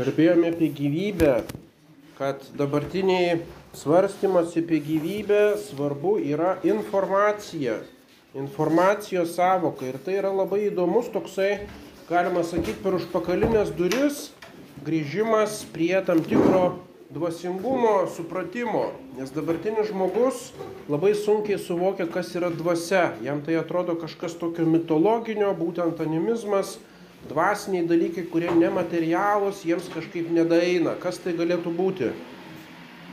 Kalbėjome apie gyvybę, kad dabartiniai svarstymas apie gyvybę svarbu yra informacija, informacijos savoka. Ir tai yra labai įdomus toksai, galima sakyti, per užpakalinės duris grįžimas prie tam tikro dvasingumo supratimo. Nes dabartinis žmogus labai sunkiai suvokia, kas yra dvasia. Jam tai atrodo kažkas tokio mitologinio, būtent animizmas, dvasiniai dalykai, kurie nematerialūs, jiems kažkaip nedaeina. Kas tai galėtų būti?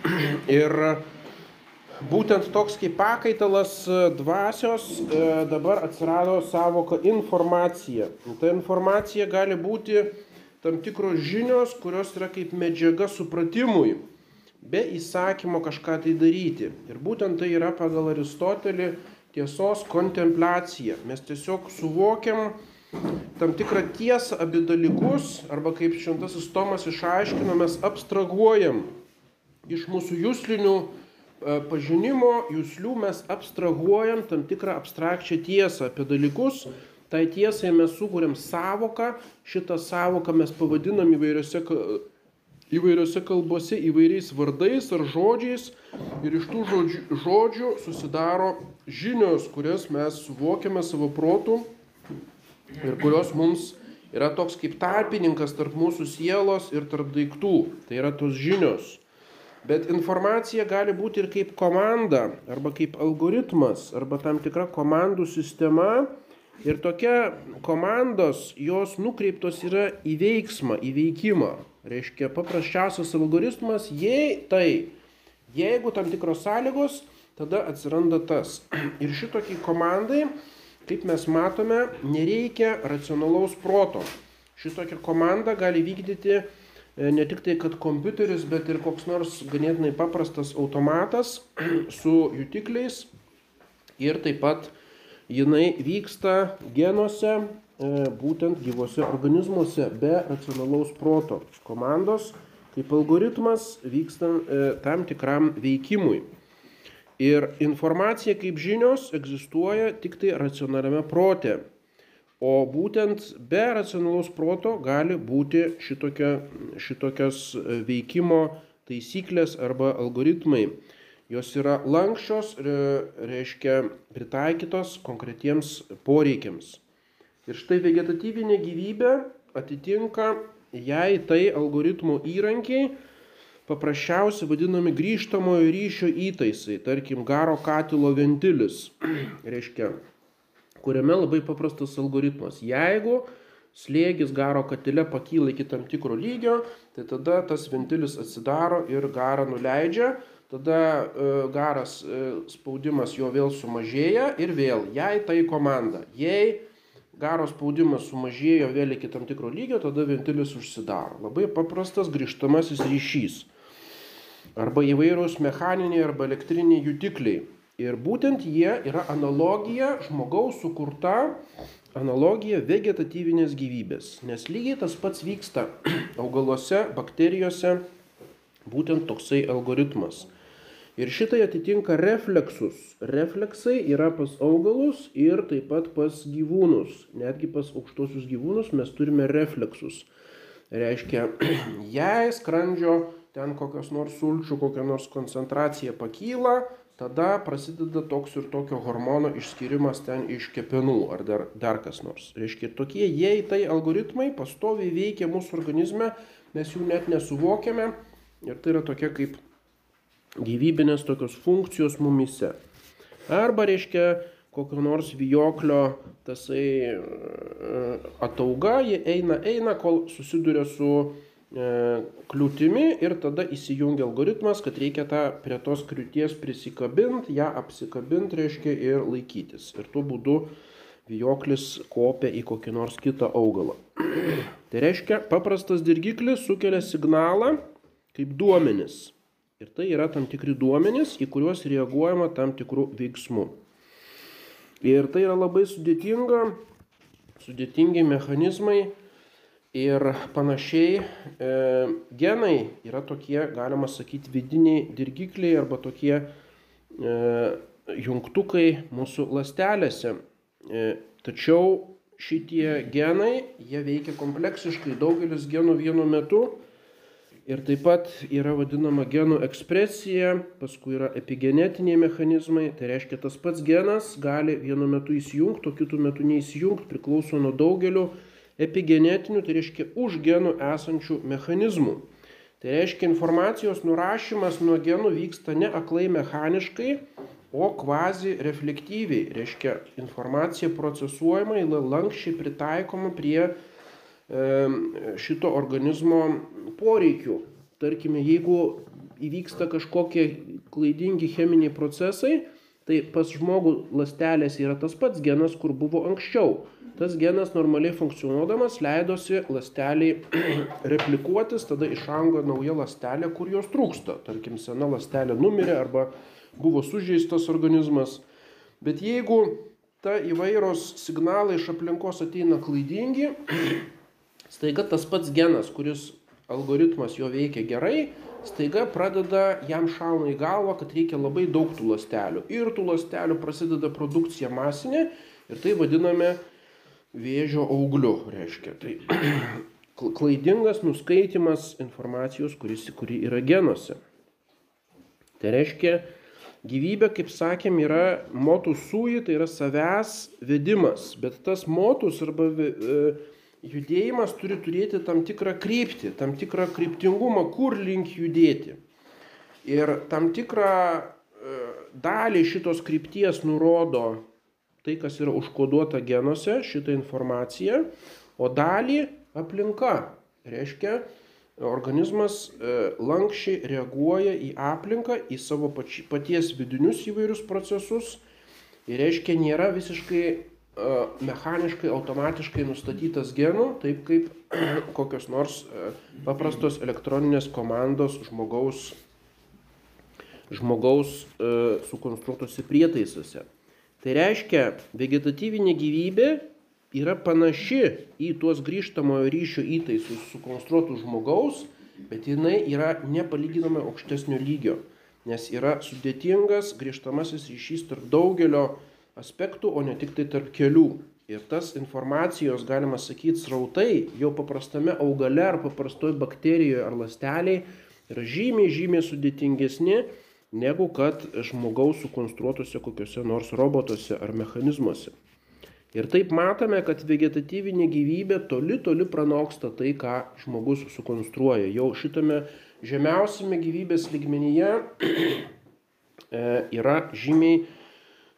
Ir būtent toks kaip pakaitalas dvasios dabar atsirado savoka informacija. Ta informacija gali būti tam tikros žinios, kurios yra kaip medžiaga supratimui, be įsakymo kažką tai daryti. Ir būtent tai yra pagal Aristotelį tiesos kontempliacija. Mes tiesiog suvokiam tam tikrą tiesą apie dalykus, arba kaip šventasis Tomas išaiškino, mes abstrahuojam iš mūsų jūslinių pažinimo, jūslių mes abstrahuojam tam tikrą abstrakčią tiesą apie dalykus, Tai tiesai mes sukūrėm savoką, šitą savoką mes pavadinam įvairiose, įvairiose kalbose įvairiais vardais ar žodžiais ir iš tų žodžių, žodžių susidaro žinios, kurias mes suvokiame savo protų ir kurios mums yra toks kaip tarpininkas tarp mūsų sielos ir tarp daiktų. Tai yra tos žinios. Bet informacija gali būti ir kaip komanda, arba kaip algoritmas, arba tam tikra komandų sistema, Ir tokia komandos, jos nukreiptos yra į veiksmą, į veikimą. Reiškia, paprasčiausias algoritmas, jei tai, jeigu tam tikros sąlygos, tada atsiranda tas. Ir šitokiai komandai, kaip mes matome, nereikia racionalaus proto. Šitokią komandą gali vykdyti ne tik tai, kad kompiuteris, bet ir koks nors ganėtinai paprastas automatas su jutikliais ir taip pat jinai vyksta genuose, būtent gyvose organizmuose be racionalaus proto. Komandos kaip algoritmas vyksta tam tikram veikimui. Ir informacija kaip žinios egzistuoja tik tai racionaliame prote. O būtent be racionalaus proto gali būti šitokia, šitokios veikimo taisyklės arba algoritmai. Jos yra lankščios, reiškia pritaikytos konkretiems poreikiams. Ir štai vegetatyvinė gyvybė atitinka jai tai algoritmų įrankiai, paprasčiausiai vadinami grįžtamojo ryšio įtaisai, tarkim garo katilo ventilis, reiškia, kuriame labai paprastas algoritmas. Jeigu slėgis garo katile pakyla iki tam tikro lygio, tai tada tas ventilis atsidaro ir garą nuleidžia tada garas spaudimas jo vėl sumažėja ir vėl, jei tai komanda, jei garo spaudimas sumažėjo vėl iki tam tikro lygio, tada ventilis užsidaro. Labai paprastas grįžtamasis ryšys. Arba įvairūs mechaniniai arba elektriniai jutikliai. Ir būtent jie yra analogija žmogaus sukurta analogija vegetatyvinės gyvybės. Nes lygiai tas pats vyksta augaluose, bakterijose, būtent toksai algoritmas. Ir šitai atitinka refleksus. Refleksai yra pas augalus ir taip pat pas gyvūnus. Netgi pas aukštosius gyvūnus mes turime refleksus. Reiškia, jei skrandžio ten kokios nors sulčių, kokia nors koncentracija pakyla, tada prasideda toks ir tokio hormono išskirimas ten iš kepenų ar dar, dar kas nors. Reiškia, tokie jei tai algoritmai pastoviai veikia mūsų organizme, mes jų net nesuvokiame ir tai yra tokia kaip gyvybinės tokios funkcijos mumise. Arba reiškia kokio nors vijoklio tasai atauga, jie eina, eina, kol susiduria su e, kliūtimi ir tada įsijungia algoritmas, kad reikia tą prie tos kliūties prisikabinti, ją apsikabinti reiškia ir laikytis. Ir tuo būdu vijoklis kopia į kokį nors kitą augalą. tai reiškia, paprastas dirgiklis sukelia signalą kaip duomenis. Ir tai yra tam tikri duomenys, į kuriuos reaguojama tam tikrų veiksmų. Ir tai yra labai sudėtinga, sudėtingi mechanizmai ir panašiai e, genai yra tokie, galima sakyti, vidiniai dirgikliai arba tokie e, jungtukai mūsų lastelėse. E, tačiau šitie genai, jie veikia kompleksiškai, daugelis genų vienu metu Ir taip pat yra vadinama genų ekspresija, paskui yra epigenetiniai mechanizmai, tai reiškia tas pats genas gali vienu metu įsijungti, o kitu metu neįsijungti, priklauso nuo daugelio epigenetinių, tai reiškia už genų esančių mechanizmų. Tai reiškia informacijos nurašymas nuo genų vyksta ne aklai mechaniškai, o kvazi reflektyviai. Reiškia informacija procesuojama, lankščiai pritaikoma prie šito organizmo poreikių. Tarkime, jeigu įvyksta kažkokie klaidingi cheminiai procesai, tai pas žmogų lastelės yra tas pats genas, kur buvo anksčiau. Tas genas normaliai funkcionuodamas leidosi lasteliai replikuotis, tada išaugo nauja lastelė, kur jos trūksta. Tarkim, sena lastelė numirė arba buvo sužeistas organizmas. Bet jeigu ta įvairios signalai iš aplinkos ateina klaidingi, staiga tas pats genas, kuris algoritmas jo veikia gerai, staiga pradeda jam šauna į galvą, kad reikia labai daug tų lastelių. Ir tų lastelių prasideda produkcija masinė ir tai vadiname vėžio augliu, reiškia. Tai klaidingas nuskaitimas informacijos, kuris, kuri yra genuose. Tai reiškia, gyvybė, kaip sakėm, yra motus sui, tai yra savęs vedimas, bet tas motus arba e, judėjimas turi turėti tam tikrą kryptį, tam tikrą kryptingumą, kur link judėti. Ir tam tikrą e, dalį šitos krypties nurodo tai, kas yra užkoduota genuose, šitą informaciją, o dalį aplinka. Reiškia, organizmas e, lankščiai reaguoja į aplinką, į savo paties vidinius įvairius procesus. Ir reiškia, nėra visiškai mechaniškai, automatiškai nustatytas genų, taip kaip kokios nors paprastos elektroninės komandos žmogaus, žmogaus sukonstruotose prietaisuose. Tai reiškia, vegetatyvinė gyvybė yra panaši į tuos grįžtamojo ryšio įtaisus sukonstruotų žmogaus, bet jinai yra nepalyginamai aukštesnio lygio, nes yra sudėtingas grįžtamasis ryšys tarp daugelio aspektų, o ne tik tai tarp kelių. Ir tas informacijos, galima sakyti, srautai jau paprastame augale ar paprastoj bakterijoje ar lasteliai yra žymiai, žymiai sudėtingesni negu kad žmogaus sukonstruotose kokiuose nors robotuose ar mechanizmuose. Ir taip matome, kad vegetatyvinė gyvybė toli toli pranoksta tai, ką žmogus sukonstruoja. Jau šitame žemiausiame gyvybės ligmenyje e, yra žymiai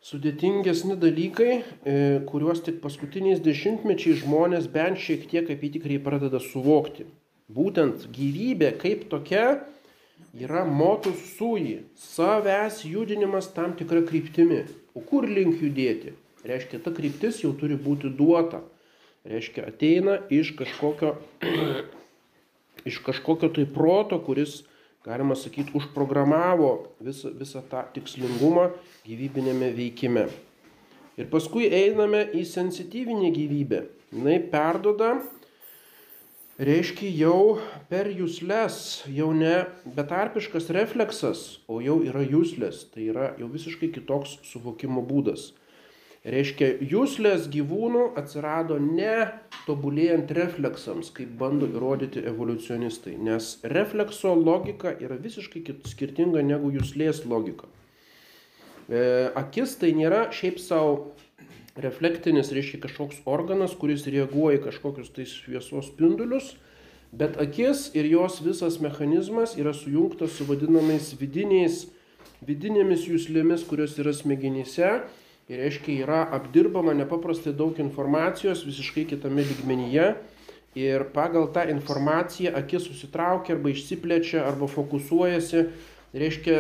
sudėtingesni dalykai, e, kuriuos tik paskutiniais dešimtmečiais žmonės bent šiek tiek apytikriai pradeda suvokti. Būtent gyvybė kaip tokia yra motus sui, savęs judinimas tam tikra kryptimi. O kur link judėti? Reiškia, ta kryptis jau turi būti duota. Reiškia, ateina iš kažkokio, iš kažkokio tai proto, kuris galima sakyti, užprogramavo visą, visą tą tikslingumą gyvybinėme veikime. Ir paskui einame į sensityvinę gyvybę. Jis perdoda, reiškia jau per jūslės, jau ne betarpiškas refleksas, o jau yra jūslės. Tai yra jau visiškai kitoks suvokimo būdas. Reiškia, jūslės gyvūnų atsirado ne tobulėjant refleksams, kaip bando įrodyti evoliucionistai, nes reflekso logika yra visiškai skirtinga negu jūslės logika. E, akis tai nėra šiaip savo reflektinis, reiškia kažkoks organas, kuris reaguoja į kažkokius tai šviesos spindulius, bet akis ir jos visas mechanizmas yra sujungtas su vadinamais vidiniais, vidinėmis jūslėmis, kurios yra smegenyse Ir reiškia, yra apdirbama nepaprastai daug informacijos visiškai kitame lygmenyje. Ir pagal tą informaciją akis susitraukia arba išsiplečia arba fokusuojasi. Reiškia,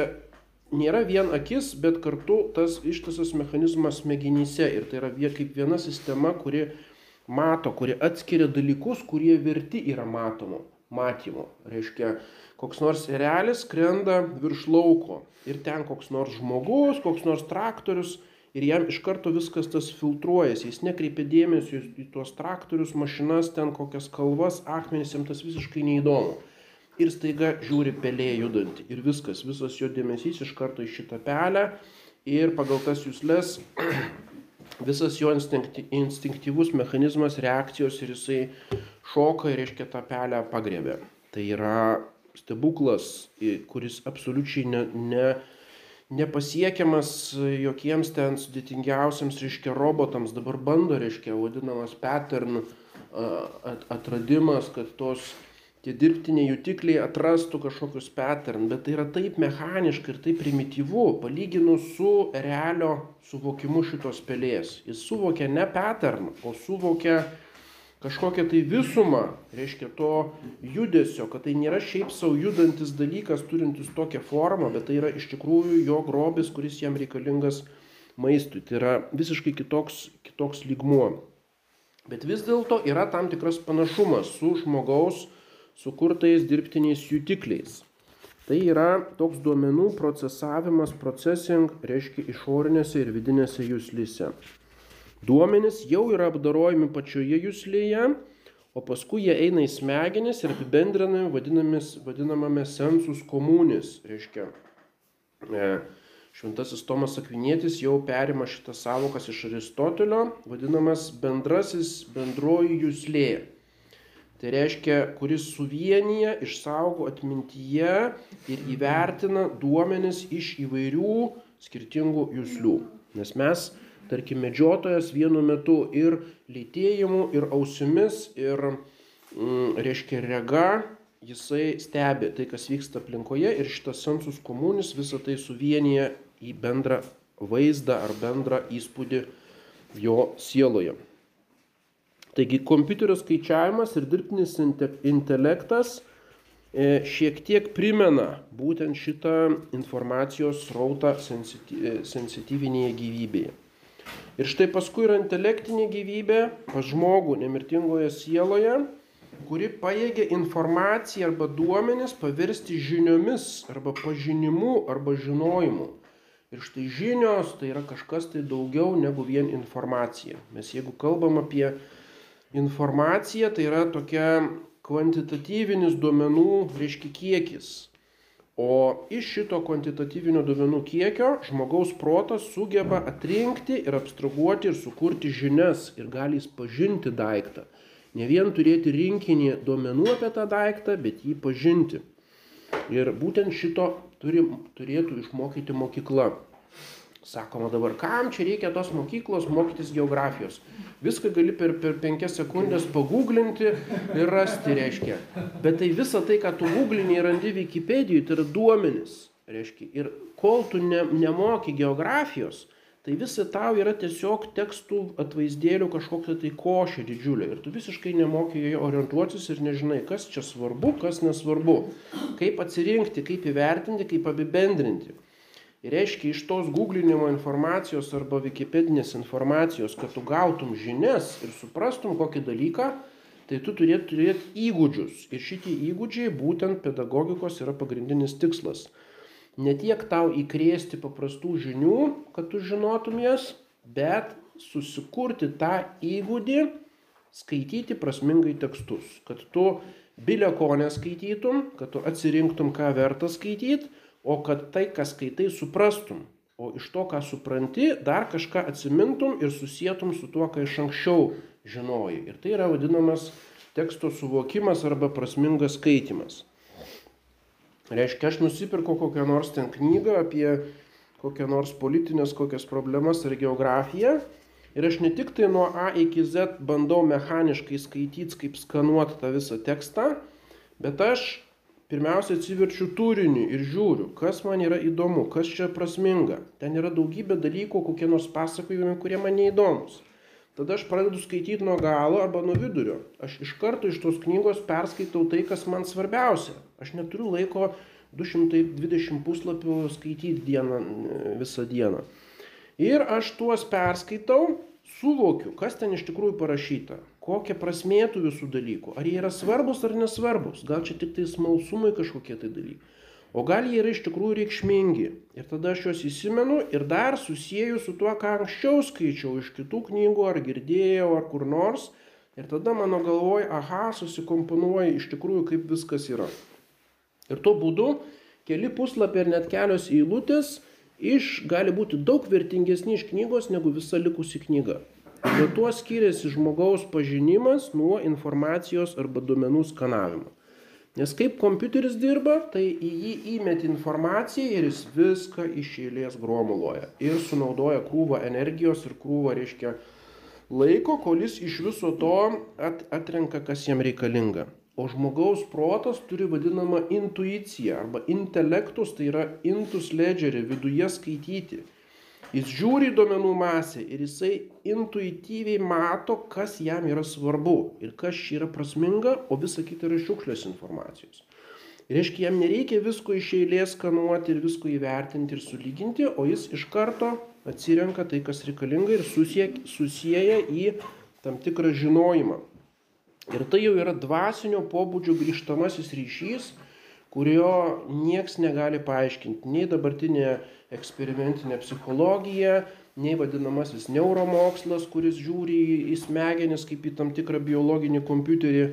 nėra vien akis, bet kartu tas ištisas mechanizmas smegenyse. Ir tai yra kaip viena sistema, kuri mato, kuri atskiria dalykus, kurie verti yra matomo, matymo. Reiškia, koks nors realis krenda virš lauko ir ten koks nors žmogus, koks nors traktorius ir jam iš karto viskas tas filtruojasi, jis nekreipia dėmesio į tuos traktorius, mašinas, ten kokias kalvas, akmenis, jam tas visiškai neįdomu. Ir staiga žiūri pelė judanti ir viskas, visas jo dėmesys iš karto į šitą pelę ir pagal tas jūslės visas jo instinktyvus mechanizmas reakcijos ir jisai šoka ir reiškia tą pelę pagrėbė. Tai yra stebuklas, kuris absoliučiai ne, ne, nepasiekiamas jokiems ten sudėtingiausiams, reiškia, robotams, dabar bando, reiškia, vadinamas pattern atradimas, kad tos tie dirbtiniai jutikliai atrastų kažkokius pattern, bet tai yra taip mechaniška ir taip primityvu, palyginus su realio suvokimu šitos pelės. Jis suvokia ne pattern, o suvokia kažkokią tai visumą, reiškia to judesio, kad tai nėra šiaip savo judantis dalykas, turintis tokią formą, bet tai yra iš tikrųjų jo grobis, kuris jam reikalingas maistui. Tai yra visiškai kitoks, kitoks lygmuo. Bet vis dėlto yra tam tikras panašumas su žmogaus sukurtais dirbtiniais jutikliais. Tai yra toks duomenų procesavimas, processing, reiškia išorinėse ir vidinėse jūslyse. Duomenys jau yra apdarojami pačioje jūslėje, o paskui jie eina į smegenis ir apibendrinami vadinamame sensus komunis. Reiškia, e, šventasis Tomas Akvinėtis jau perima šitas savokas iš Aristotelio, vadinamas bendrasis bendroji jūslė. Tai reiškia, kuris suvienyje, išsaugo atmintyje ir įvertina duomenis iš įvairių skirtingų jūslių. Nes mes tarkim, medžiotojas vienu metu ir lytėjimu, ir ausimis, ir, mm, reiškia, rega, jisai stebi tai, kas vyksta aplinkoje ir šitas sensus komunis visą tai suvienyje į bendrą vaizdą ar bendrą įspūdį jo sieloje. Taigi kompiuterio skaičiavimas ir dirbtinis intelektas e, šiek tiek primena būtent šitą informacijos srautą sensityvinėje gyvybėje. Ir štai paskui yra intelektinė gyvybė pas žmogų nemirtingoje sieloje, kuri pajėgia informaciją arba duomenis paversti žiniomis arba pažinimu arba žinojimu. Ir štai žinios tai yra kažkas tai daugiau negu vien informacija. Mes jeigu kalbam apie informaciją, tai yra tokia kvantitatyvinis duomenų, reiškia kiekis. O iš šito kvantitatyvinio duomenų kiekio žmogaus protas sugeba atrinkti ir abstraguoti ir sukurti žinias ir gali jis pažinti daiktą. Ne vien turėti rinkinį duomenų apie tą daiktą, bet jį pažinti. Ir būtent šito turi, turėtų išmokyti mokykla. Sakoma dabar, kam čia reikia tos mokyklos mokytis geografijos. Viską gali per, per penkias sekundės paguglinti ir rasti, reiškia. Bet tai visa tai, ką tu googlini ir randi Wikipedijoje, tai yra duomenis. Reiškia. Ir kol tu ne, nemoki geografijos, tai visa tau yra tiesiog tekstų atvaizdėlių kažkokia tai košė didžiulė. Ir tu visiškai nemoki joje orientuotis ir nežinai, kas čia svarbu, kas nesvarbu. Kaip atsirinkti, kaip įvertinti, kaip apibendrinti. Ir reiškia, iš tos googlinimo informacijos arba wikipedinės informacijos, kad tu gautum žinias ir suprastum kokį dalyką, tai tu turėtum turėti įgūdžius. Ir šitie įgūdžiai būtent pedagogikos yra pagrindinis tikslas. Ne tiek tau įkrėsti paprastų žinių, kad tu žinotum jas, bet susikurti tą įgūdį skaityti prasmingai tekstus. Kad tu bilio ko neskaitytum, kad tu atsirinktum, ką verta skaityti o kad tai, ką skaitai, suprastum. O iš to, ką supranti, dar kažką atsimintum ir susijėtum su tuo, ką iš anksčiau žinojai. Ir tai yra vadinamas teksto suvokimas arba prasmingas skaitimas. Reiškia, aš nusipirku kokią nors ten knygą apie kokią nors politinės kokias problemas ar geografiją. Ir aš ne tik tai nuo A iki Z bandau mechaniškai skaityti, kaip skanuoti tą visą tekstą, bet aš pirmiausia atsiverčiu turinį ir žiūriu, kas man yra įdomu, kas čia prasminga. Ten yra daugybė dalykų, kokie nors pasakojimai, kurie man neįdomus. Tada aš pradedu skaityti nuo galo arba nuo vidurio. Aš iš karto iš tos knygos perskaitau tai, kas man svarbiausia. Aš neturiu laiko 220 puslapių skaityti dieną, visą dieną. Ir aš tuos perskaitau, suvokiu, kas ten iš tikrųjų parašyta, kokia prasmė tų visų dalykų, ar jie yra svarbus ar nesvarbus, gal čia tik tai smalsumai kažkokie tai dalykai, o gal jie yra iš tikrųjų reikšmingi. Ir tada aš juos įsimenu ir dar susijęju su tuo, ką anksčiau skaičiau iš kitų knygų, ar girdėjau, ar kur nors. Ir tada mano galvoj, aha, susikomponuoja iš tikrųjų, kaip viskas yra. Ir tuo būdu keli puslapiai ir net kelios eilutės iš gali būti daug vertingesni iš knygos negu visa likusi knyga. Ir tuo skiriasi žmogaus pažinimas nuo informacijos arba duomenų skanavimo. Nes kaip kompiuteris dirba, tai į jį įmeti informaciją ir jis viską iš eilės gromuluoja. Ir sunaudoja krūvą energijos ir krūvą, reiškia, laiko, kol jis iš viso to at, atrenka, kas jam reikalinga. O žmogaus protas turi vadinamą intuiciją arba intelektus, tai yra intus ledgerį, viduje skaityti. Jis žiūri duomenų masę ir jisai intuityviai mato, kas jam yra svarbu ir kas čia yra prasminga, o visa kita yra šiukšlės informacijos. Ir reiškia, jam nereikia visko iš eilės skanuoti ir visko įvertinti ir sulyginti, o jis iš karto atsirenka tai, kas reikalinga ir susieja į tam tikrą žinojimą. Ir tai jau yra dvasinio pobūdžio grįžtamasis ryšys, kurio nieks negali paaiškinti. Nei dabartinė eksperimentinė psichologija, nei vadinamasis neuromokslas, kuris žiūri į smegenis kaip į tam tikrą biologinį kompiuterį.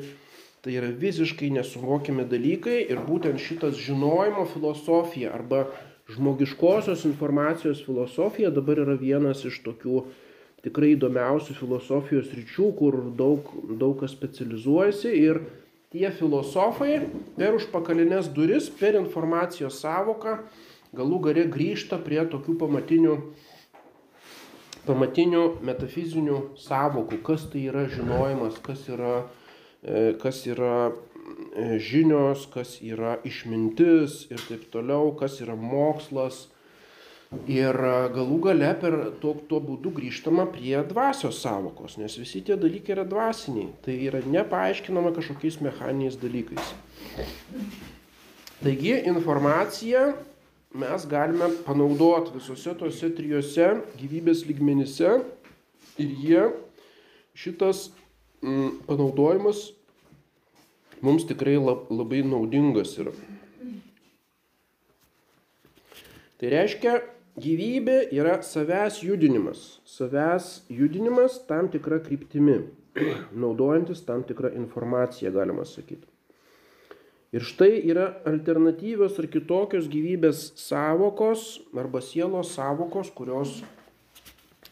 Tai yra visiškai nesuvokiami dalykai ir būtent šitas žinojimo filosofija arba žmogiškosios informacijos filosofija dabar yra vienas iš tokių tikrai įdomiausių filosofijos ryčių, kur daug, daug kas specializuojasi ir tie filosofai per užpakalinės duris, per informacijos savoką galų gale grįžta prie tokių pamatinių, pamatinių metafizinių savokų, kas tai yra žinojimas, kas yra, e, kas yra e, žinios, kas yra išmintis ir taip toliau, kas yra mokslas. Ir e, galų gale per to, tuo būdu grįžtama prie dvasios savokos, nes visi tie dalykai yra dvasiniai, tai yra nepaaiškinama kažkokiais mechaniniais dalykais. Taigi informacija mes galime panaudoti visose tose trijose gyvybės lygmenyse ir jie šitas mm, panaudojimas mums tikrai labai naudingas yra. Tai reiškia, gyvybė yra savęs judinimas. Savęs judinimas tam tikra kryptimi, naudojantis tam tikrą informaciją, galima sakyti. Ir štai yra alternatyvios ar kitokios gyvybės savokos arba sielos savokos, kurios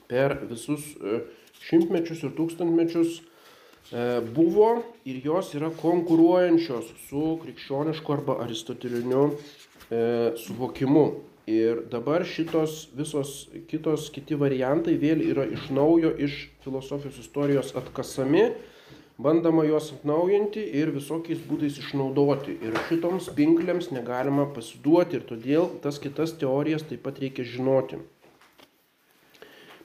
per visus e, šimtmečius ir tūkstantmečius e, buvo ir jos yra konkuruojančios su krikščionišku arba aristoteliniu e, suvokimu. Ir dabar šitos visos kitos kiti variantai vėl yra iš naujo iš filosofijos istorijos atkasami bandoma juos atnaujinti ir visokiais būdais išnaudoti. Ir šitoms pinklėms negalima pasiduoti ir todėl tas kitas teorijas taip pat reikia žinoti.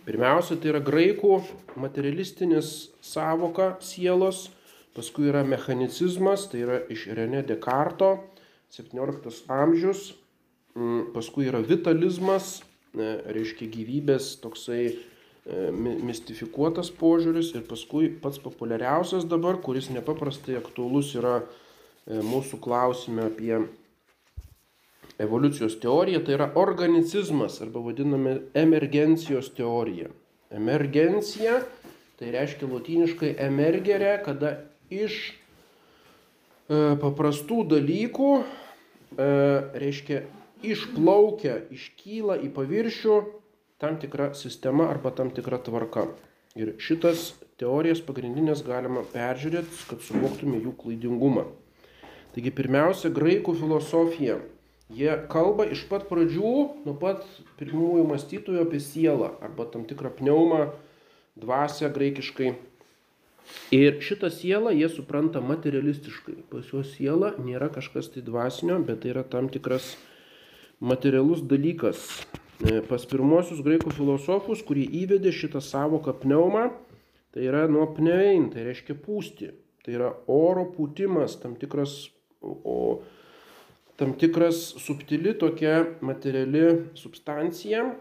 Pirmiausia, tai yra graikų materialistinis savoka sielos, paskui yra mechanicizmas, tai yra iš René Descarto, 17 amžius, paskui yra vitalizmas, e, reiškia gyvybės toksai E, mistifikuotas požiūris ir paskui pats populiariausias dabar, kuris nepaprastai aktuolus yra e, mūsų klausime apie evoliucijos teoriją, tai yra organicizmas arba vadiname emergencijos teorija. Emergencija tai reiškia lotyniškai emergerė, kada iš e, paprastų dalykų, reiškia išplaukia, iškyla į paviršių tam tikra sistema arba tam tikra tvarka. Ir šitas teorijas pagrindinės galima peržiūrėti, kad suvoktume jų klaidingumą. Taigi pirmiausia, graikų filosofija. Jie kalba iš pat pradžių, nuo pat pirmųjų mąstytojų apie sielą arba tam tikrą pneumą, dvasę graikiškai. Ir šitą sielą jie supranta materialistiškai. Pas juos siela nėra kažkas tai dvasinio, bet tai yra tam tikras materialus dalykas, E, pas pirmosius graikų filosofus, kurie įvedė šitą savoką pneumą, tai yra nuo pnevein, tai reiškia pūsti. Tai yra oro pūtimas, tam tikras, o, tam tikras subtili tokia materiali substancija.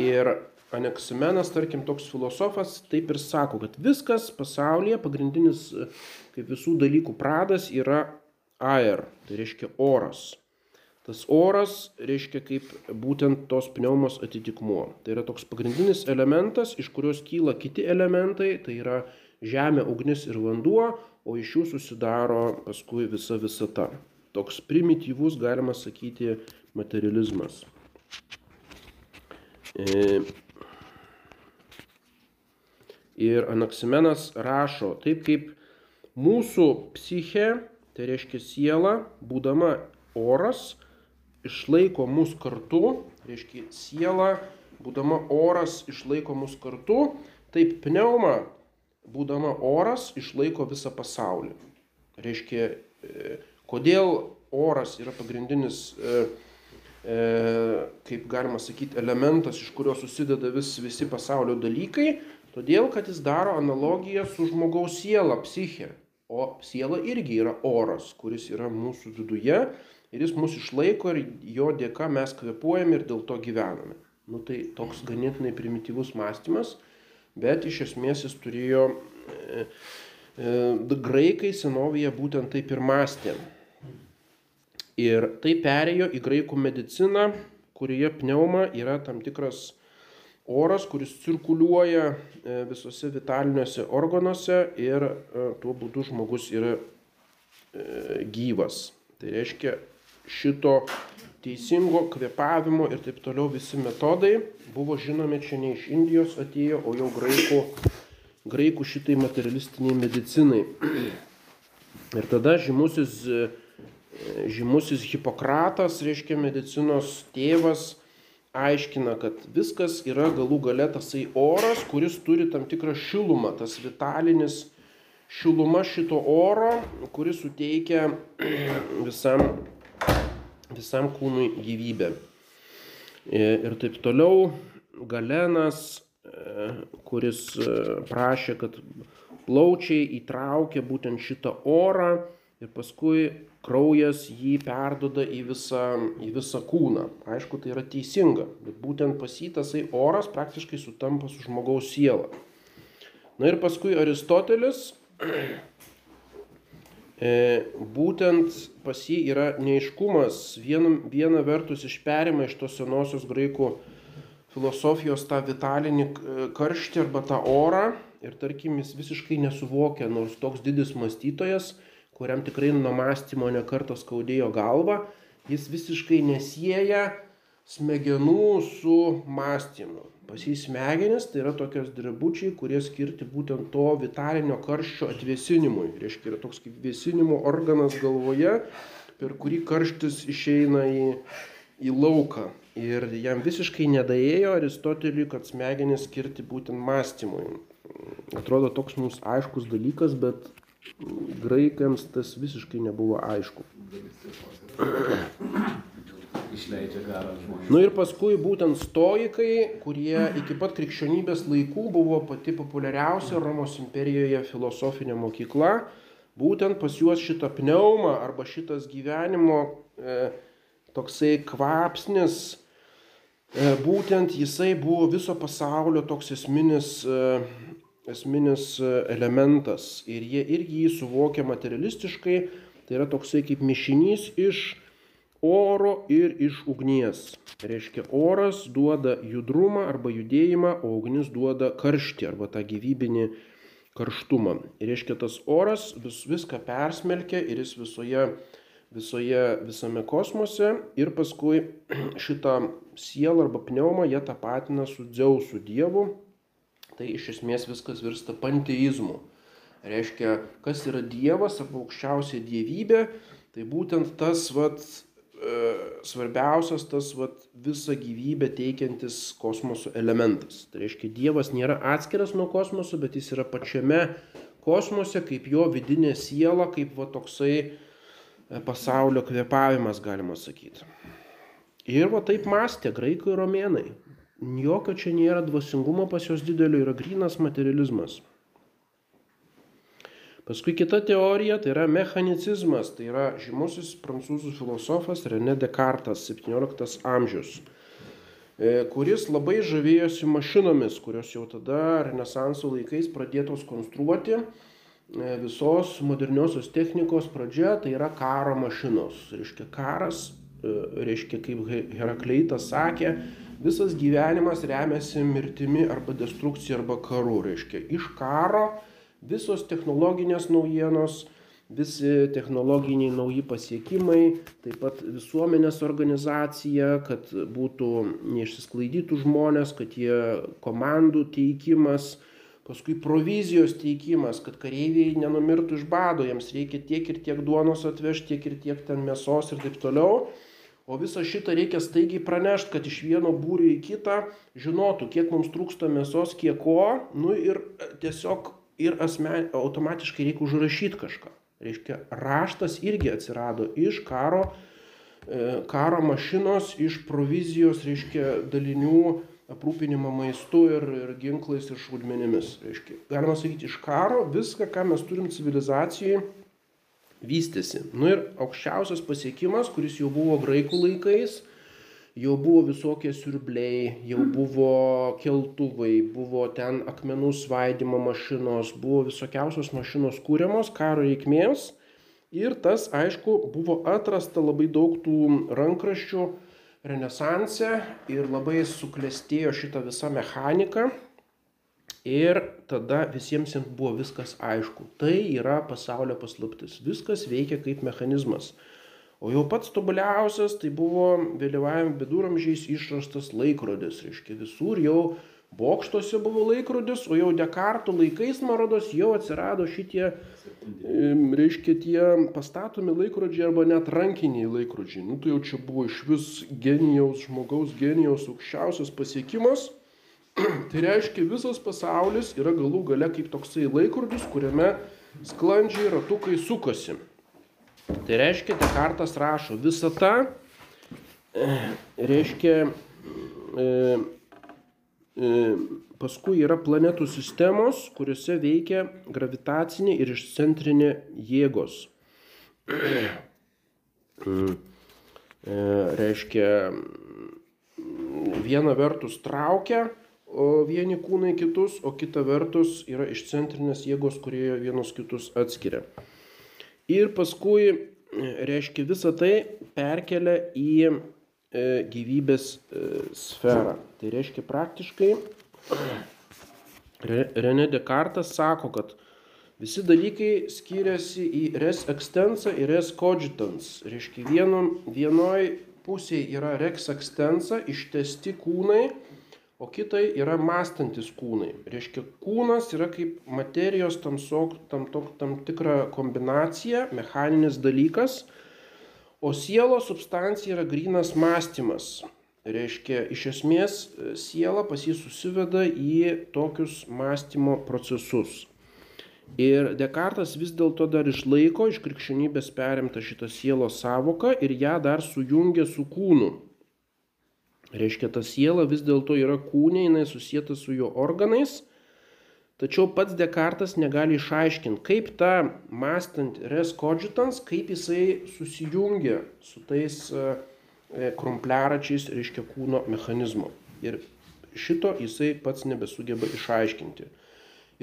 Ir Aneksimenas, tarkim, toks filosofas, taip ir sako, kad viskas pasaulyje, pagrindinis kaip visų dalykų pradas yra air, tai reiškia oras. Tas oras reiškia kaip būtent tos pneumos atitikmuo. Tai yra toks pagrindinis elementas, iš kurios kyla kiti elementai, tai yra žemė, ugnis ir vanduo, o iš jų susidaro paskui visa visata. Toks primityvus, galima sakyti, materializmas. E, ir Anaksimenas rašo, taip kaip mūsų psiche Tai reiškia siela, būdama oras, išlaiko mus kartu, reiškia siela, būdama oras, išlaiko mus kartu, taip pneuma, būdama oras, išlaiko visą pasaulį. Reiškia, e, kodėl oras yra pagrindinis, e, e, kaip galima sakyti, elementas, iš kurio susideda vis, visi pasaulio dalykai, todėl kad jis daro analogiją su žmogaus siela, psiche. O siela irgi yra oras, kuris yra mūsų viduje ir jis mus išlaiko ir jo dėka mes kvepuojame ir dėl to gyvename. Nu tai toks ganėtinai primityvus mąstymas, bet iš esmės jis turėjo, e, e, graikai senovėje būtent taip ir mąstė. Ir tai perėjo į graikų mediciną, kurioje pneuma yra tam tikras oras, kuris cirkuliuoja e, visose vitaliniuose organuose ir e, tuo būdu žmogus yra e, gyvas. Tai reiškia, šito teisingo kvepavimo ir taip toliau visi metodai buvo žinomi čia ne iš Indijos atėjo, o jau graikų, graikų šitai materialistiniai medicinai. Ir tada žymusis, žymusis Hipokratas, reiškia medicinos tėvas, aiškina, kad viskas yra galų gale tasai oras, kuris turi tam tikrą šilumą, tas vitalinis šiluma šito oro, kuris suteikia visam visam kūnui gyvybę. E, ir taip toliau Galenas, e, kuris e, prašė, kad plaučiai įtraukia būtent šitą orą ir paskui kraujas jį perdoda į visą, į visą kūną. Aišku, tai yra teisinga, bet būtent pasytasai oras praktiškai sutampa su žmogaus siela. Na ir paskui Aristotelis būtent pas jį yra neiškumas. Viena, viena vertus išperima iš tos senosios graikų filosofijos tą vitalinį e, karštį arba tą orą ir tarkim jis visiškai nesuvokia, nors toks didis mąstytojas, kuriam tikrai nuo mąstymo nekartos skaudėjo galva, jis visiškai nesieja smegenų su mąstymu. Pas jį smegenis tai yra tokios drebučiai, kurie skirti būtent to vitalinio karščio atvėsinimui. Reiškia, yra toks kaip vėsinimo organas galvoje, per kurį karštis išeina į, į lauką. Ir jam visiškai nedaėjo Aristoteliui, kad smegenis skirti būtent mąstymui. Atrodo toks mums aiškus dalykas, bet graikams tas visiškai nebuvo aišku išleidžia garą žmonėms. Nu ir paskui būtent stoikai, kurie iki pat krikščionybės laikų buvo pati populiariausia Romos imperijoje filosofinė mokykla, būtent pas juos šitą pneumą arba šitas gyvenimo e, toksai kvapsnis, e, būtent jisai buvo viso pasaulio toks esminis, e, esminis e, elementas ir jie irgi jį suvokia materialistiškai, tai yra toksai kaip mišinys iš oro ir iš ugnies. Reiškia, oras duoda judrumą arba judėjimą, o ugnis duoda karštį arba tą gyvybinį karštumą. Ir reiškia, tas oras vis, viską persmelkia ir jis visoje, visoje, visame kosmose ir paskui šitą sielą arba pneumą jie tapatina su Dzeusu Dievu. Tai iš esmės viskas virsta panteizmu. Reiškia, kas yra Dievas arba aukščiausia dievybė, tai būtent tas vat, svarbiausias tas vat, visą gyvybę teikiantis kosmoso elementas. Tai reiškia, Dievas nėra atskiras nuo kosmoso, bet jis yra pačiame kosmose, kaip jo vidinė siela, kaip va toksai e, pasaulio kvepavimas, galima sakyti. Ir va taip mąstė graikai ir romėnai. Jokio čia nėra dvasingumo pas jos didelio, yra grinas materializmas. Paskui kita teorija tai yra mechanicizmas, tai yra žymusis prancūzų filosofas René Descartes, 17 amžius, e, kuris labai žavėjosi mašinomis, kurios jau tada Renesanso laikais pradėtos konstruoti. E, visos moderniosios technikos pradžia tai yra karo mašinos. Reiškia, karas, e, reiškia, kaip Herakleitas sakė, visas gyvenimas remiasi mirtimi arba destrukcija arba karu. Reiškia, iš karo visos technologinės naujienos, visi technologiniai nauji pasiekimai, taip pat visuomenės organizacija, kad būtų neišsisklaidytų žmonės, kad jie komandų teikimas, paskui provizijos teikimas, kad kareiviai nenumirtų iš bado, jiems reikia tiek ir tiek duonos atvežti, tiek ir tiek ten mėsos ir taip toliau. O visą šitą reikia staigiai pranešti, kad iš vieno būrio į kitą žinotų, kiek mums trūksta mėsos, kiek ko, nu ir tiesiog ir asmen, automatiškai reikia užrašyti kažką. Reiškia, raštas irgi atsirado iš karo, e, karo mašinos, iš provizijos, reiškia, dalinių aprūpinimo maistu ir, ir ginklais ir šaudmenimis. Reiškia, galima sakyti, iš karo viską, ką mes turim civilizacijai, vystėsi. Nu ir aukščiausias pasiekimas, kuris jau buvo graikų laikais, jau buvo visokie siurbliai, jau buvo keltuvai, buvo ten akmenų svaidimo mašinos, buvo visokiausios mašinos kūriamos karo reikmėms. Ir tas, aišku, buvo atrasta labai daug tų rankraščių, renesanse ir labai suklestėjo šita visa mechanika. Ir tada visiems jiems buvo viskas aišku. Tai yra pasaulio paslaptis. Viskas veikia kaip mechanizmas. O jau pats tobuliausias tai buvo vėlyvajam viduramžiais išrastas laikrodis. Reiškia, visur jau bokštuose buvo laikrodis, o jau Dekarto laikais, man rodos, jau atsirado šitie, reiškia, tie pastatomi laikrodžiai arba net rankiniai laikrodžiai. Nu, tai jau čia buvo iš vis genijaus, žmogaus genijaus aukščiausias pasiekimas. tai reiškia, visas pasaulis yra galų gale kaip toksai laikrodis, kuriame sklandžiai ratukai sukasi. Tai reiškia, Dekartas rašo, visata reiškia e, E, paskui yra planetų sistemos, kuriuose veikia gravitacinė ir išcentrinė jėgos. E, reiškia, viena vertus traukia vieni kūnai kitus, o kita vertus yra išcentrinės jėgos, kurie vienus kitus atskiria. Ir paskui, reiškia, visą tai perkelia į E, gyvybės e, sferą. Tai reiškia praktiškai René Descartes sako, kad visi dalykai skiriasi į res extensa ir res cogitans. Reiškia vieno, vienoj pusėje yra rex extensa, ištesti kūnai, o kitai yra mąstantis kūnai. Reiškia kūnas yra kaip materijos tamsok, tam, tam, tam tikra kombinacija, mechaninis dalykas O sielos substancija yra grinas mąstymas. Reiškia, iš esmės siela pas jį susiveda į tokius mąstymo procesus. Ir Dekartas vis dėlto dar išlaiko iš krikščionybės perimtą šitą sielos savoką ir ją dar sujungia su kūnu. Reiškia, ta siela vis dėlto yra kūnė, jinai susijęta su jo organais Tačiau pats Dekartas negali išaiškinti, kaip ta mąstant res cogitans, kaip jisai susijungia su tais e, e, krumpliaračiais, reiškia kūno mechanizmu. Ir šito jisai pats nebesugeba išaiškinti.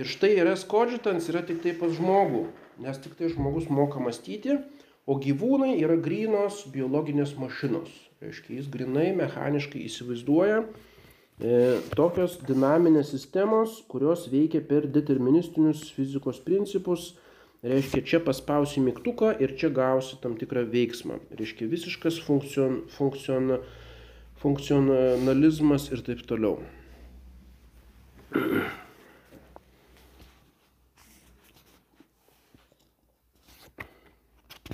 Ir štai res cogitans yra tik tai pas žmogų, nes tik tai žmogus moka mąstyti, o gyvūnai yra grynos biologinės mašinos. Reiškia, jis grinai mechaniškai įsivaizduoja, E, tokios dinaminės sistemos, kurios veikia per deterministinius fizikos principus, reiškia, čia paspausi mygtuką ir čia gausi tam tikrą veiksmą. Reiškia, visiškas funkcion, funkcion, funkcionalizmas ir taip toliau.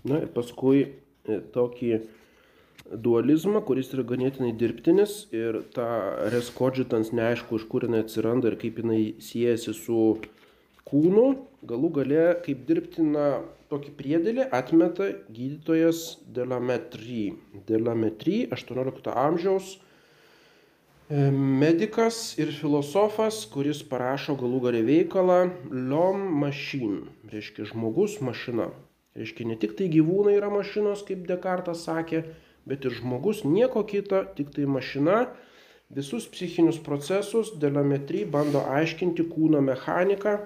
Na ir paskui e, tokį dualizmą, kuris yra ganėtinai dirbtinis ir ta res cogitans neaišku, iš kur jinai atsiranda ir kaip jinai siejasi su kūnu, galų gale kaip dirbtina tokį priedėlį atmeta gydytojas Delametry. Delametry 18 amžiaus e, medikas ir filosofas, kuris parašo galų gale veikalą Lom Machine, reiškia žmogus mašina. Reiškia ne tik tai gyvūnai yra mašinos, kaip Dekartas sakė, bet ir žmogus nieko kito, tik tai mašina. Visus psichinius procesus delametry bando aiškinti kūno mechaniką,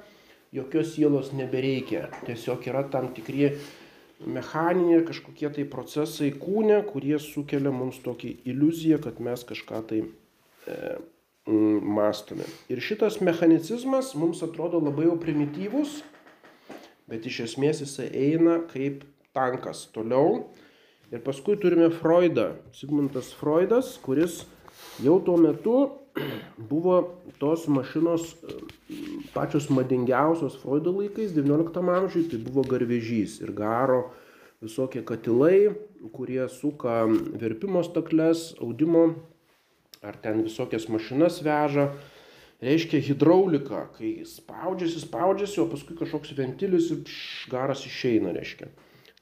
jokios sielos nebereikia. Tiesiog yra tam tikri mechaniniai kažkokie tai procesai kūne, kurie sukelia mums tokį iliuziją, kad mes kažką tai e, mąstome. Ir šitas mechanicizmas mums atrodo labai jau primityvus, bet iš esmės jisai eina kaip tankas toliau Ir paskui turime Freudą, Sigmundas Freudas, kuris Jau tuo metu buvo tos mašinos pačios madingiausios Freudo laikais, XIX amžiui, tai buvo garvežys ir garo visokie katilai, kurie suka verpimo stakles, audimo ar ten visokias mašinas veža. Reiškia hidraulika, kai spaudžiasi, spaudžiasi, o paskui kažkoks ventilis ir pš, garas išeina, reiškia.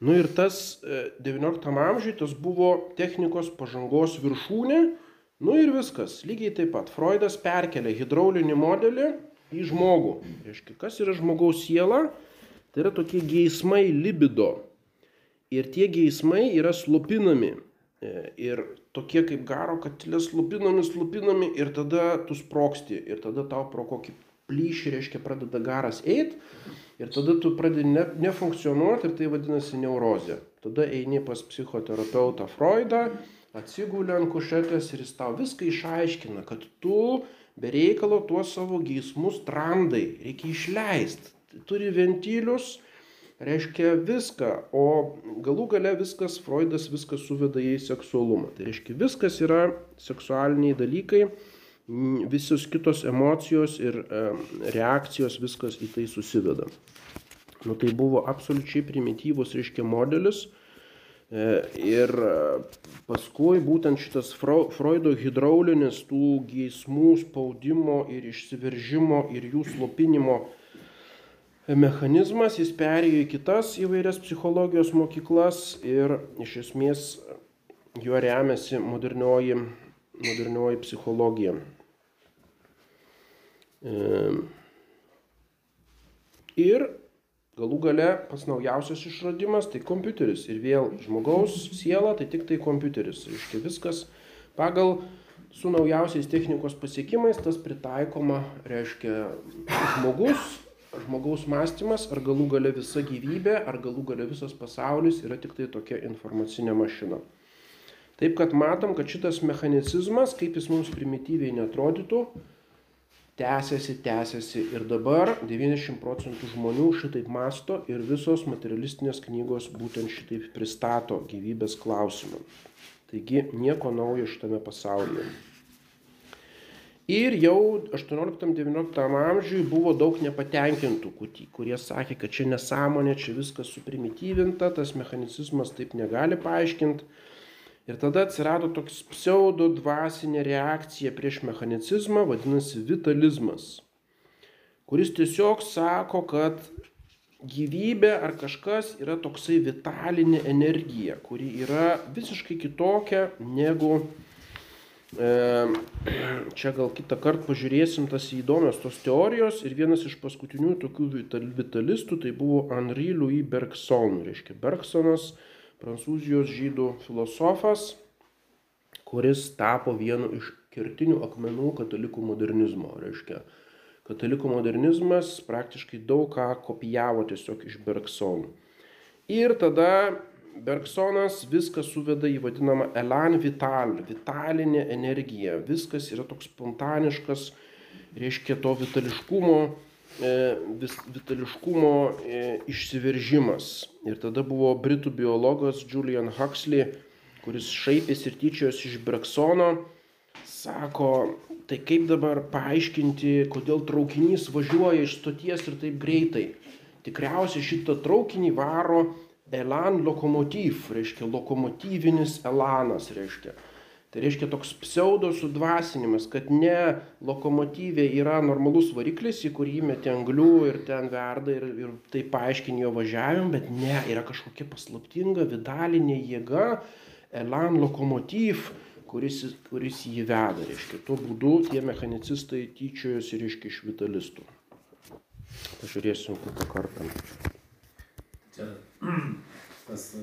Nu ir tas XIX amžiui tas buvo technikos pažangos viršūnė, Nu ir viskas. Lygiai taip pat. Freudas perkelia hidraulinį modelį į žmogų. Reiškia, kas yra žmogaus siela? Tai yra tokie geismai libido. Ir tie geismai yra slopinami. E, ir tokie kaip garo katilės slopinami, slopinami ir tada tu sproksti. Ir tada tau pro kokį plyšį, reiškia, pradeda garas eiti. Ir tada tu pradedi ne, nefunkcionuoti ir tai vadinasi neurozė. Tada eini pas psichoterapeutą Freudą atsigulė ant kušetės ir jis tau viską išaiškina, kad tu be reikalo tuos savo geismus trandai, reikia išleisti. Turi ventilius, reiškia viską, o galų gale viskas, Freudas viskas suveda į seksualumą. Tai reiškia viskas yra seksualiniai dalykai, visos kitos emocijos ir e, reakcijos, viskas į tai susiveda. Nu, tai buvo absoliučiai primityvus, reiškia, modelis, E, ir e, paskui būtent šitas Freudo hidraulinis tų geismų spaudimo ir išsiveržimo ir jų slopinimo mechanizmas, jis perėjo į kitas įvairias psichologijos mokyklas ir iš esmės juo remiasi modernioji, modernioji psichologija. Ir Galų gale pats naujausias išradimas tai kompiuteris. Ir vėl žmogaus siela tai tik tai kompiuteris. Reiškia viskas pagal su naujausiais technikos pasiekimais tas pritaikoma, reiškia žmogus, žmogaus mąstymas, ar galų gale visa gyvybė, ar galų gale visas pasaulis yra tik tai tokia informacinė mašina. Taip kad matom, kad šitas mechanicizmas, kaip jis mums primityviai netrodytų, tęsiasi, tęsiasi ir dabar 90 procentų žmonių šitaip masto ir visos materialistinės knygos būtent šitaip pristato gyvybės klausimą. Taigi nieko naujo šitame pasaulyje. Ir jau 18-19 amžiui buvo daug nepatenkintų, kurie sakė, kad čia nesąmonė, čia viskas suprimityvinta, tas mechanicizmas taip negali paaiškinti. Ir tada atsirado toks pseudo dvasinė reakcija prieš mechanicizmą, vadinasi vitalizmas, kuris tiesiog sako, kad gyvybė ar kažkas yra toksai vitalinė energija, kuri yra visiškai kitokia negu čia gal kitą kartą pažiūrėsim tas įdomios tos teorijos ir vienas iš paskutinių tokių vitalistų tai buvo Henri Louis Bergson, reiškia Bergsonas, prancūzijos žydų filosofas, kuris tapo vienu iš kertinių akmenų katalikų modernizmo. Reiškia, katalikų modernizmas praktiškai daug ką kopijavo tiesiog iš Bergsono. Ir tada Bergsonas viską suveda į vadinamą elan vital, vitalinę energiją. Viskas yra toks spontaniškas, reiškia to vitališkumo E, vis, vitališkumo e, išsiveržimas. Ir tada buvo britų biologas Julian Huxley, kuris šaipėsi ir tyčios iš Breksono, sako, tai kaip dabar paaiškinti, kodėl traukinys važiuoja iš stoties ir taip greitai. Tikriausiai šitą traukinį varo elan lokomotyv, reiškia lokomotyvinis elanas, reiškia. Tai reiškia toks pseudo sudvasinimas, kad ne lokomotyvė yra normalus variklis, į kurį įmeti anglių ir ten verda ir, ir tai paaiškini jo važiavimą, bet ne, yra kažkokia paslaptinga vidalinė jėga, elan lokomotyv, kuris, kuris jį veda. Reiškia, tuo būdu tie mechanicistai tyčiojosi, reiškia, iš vitalistų. Pažiūrėsim kitą kartą. tas, tas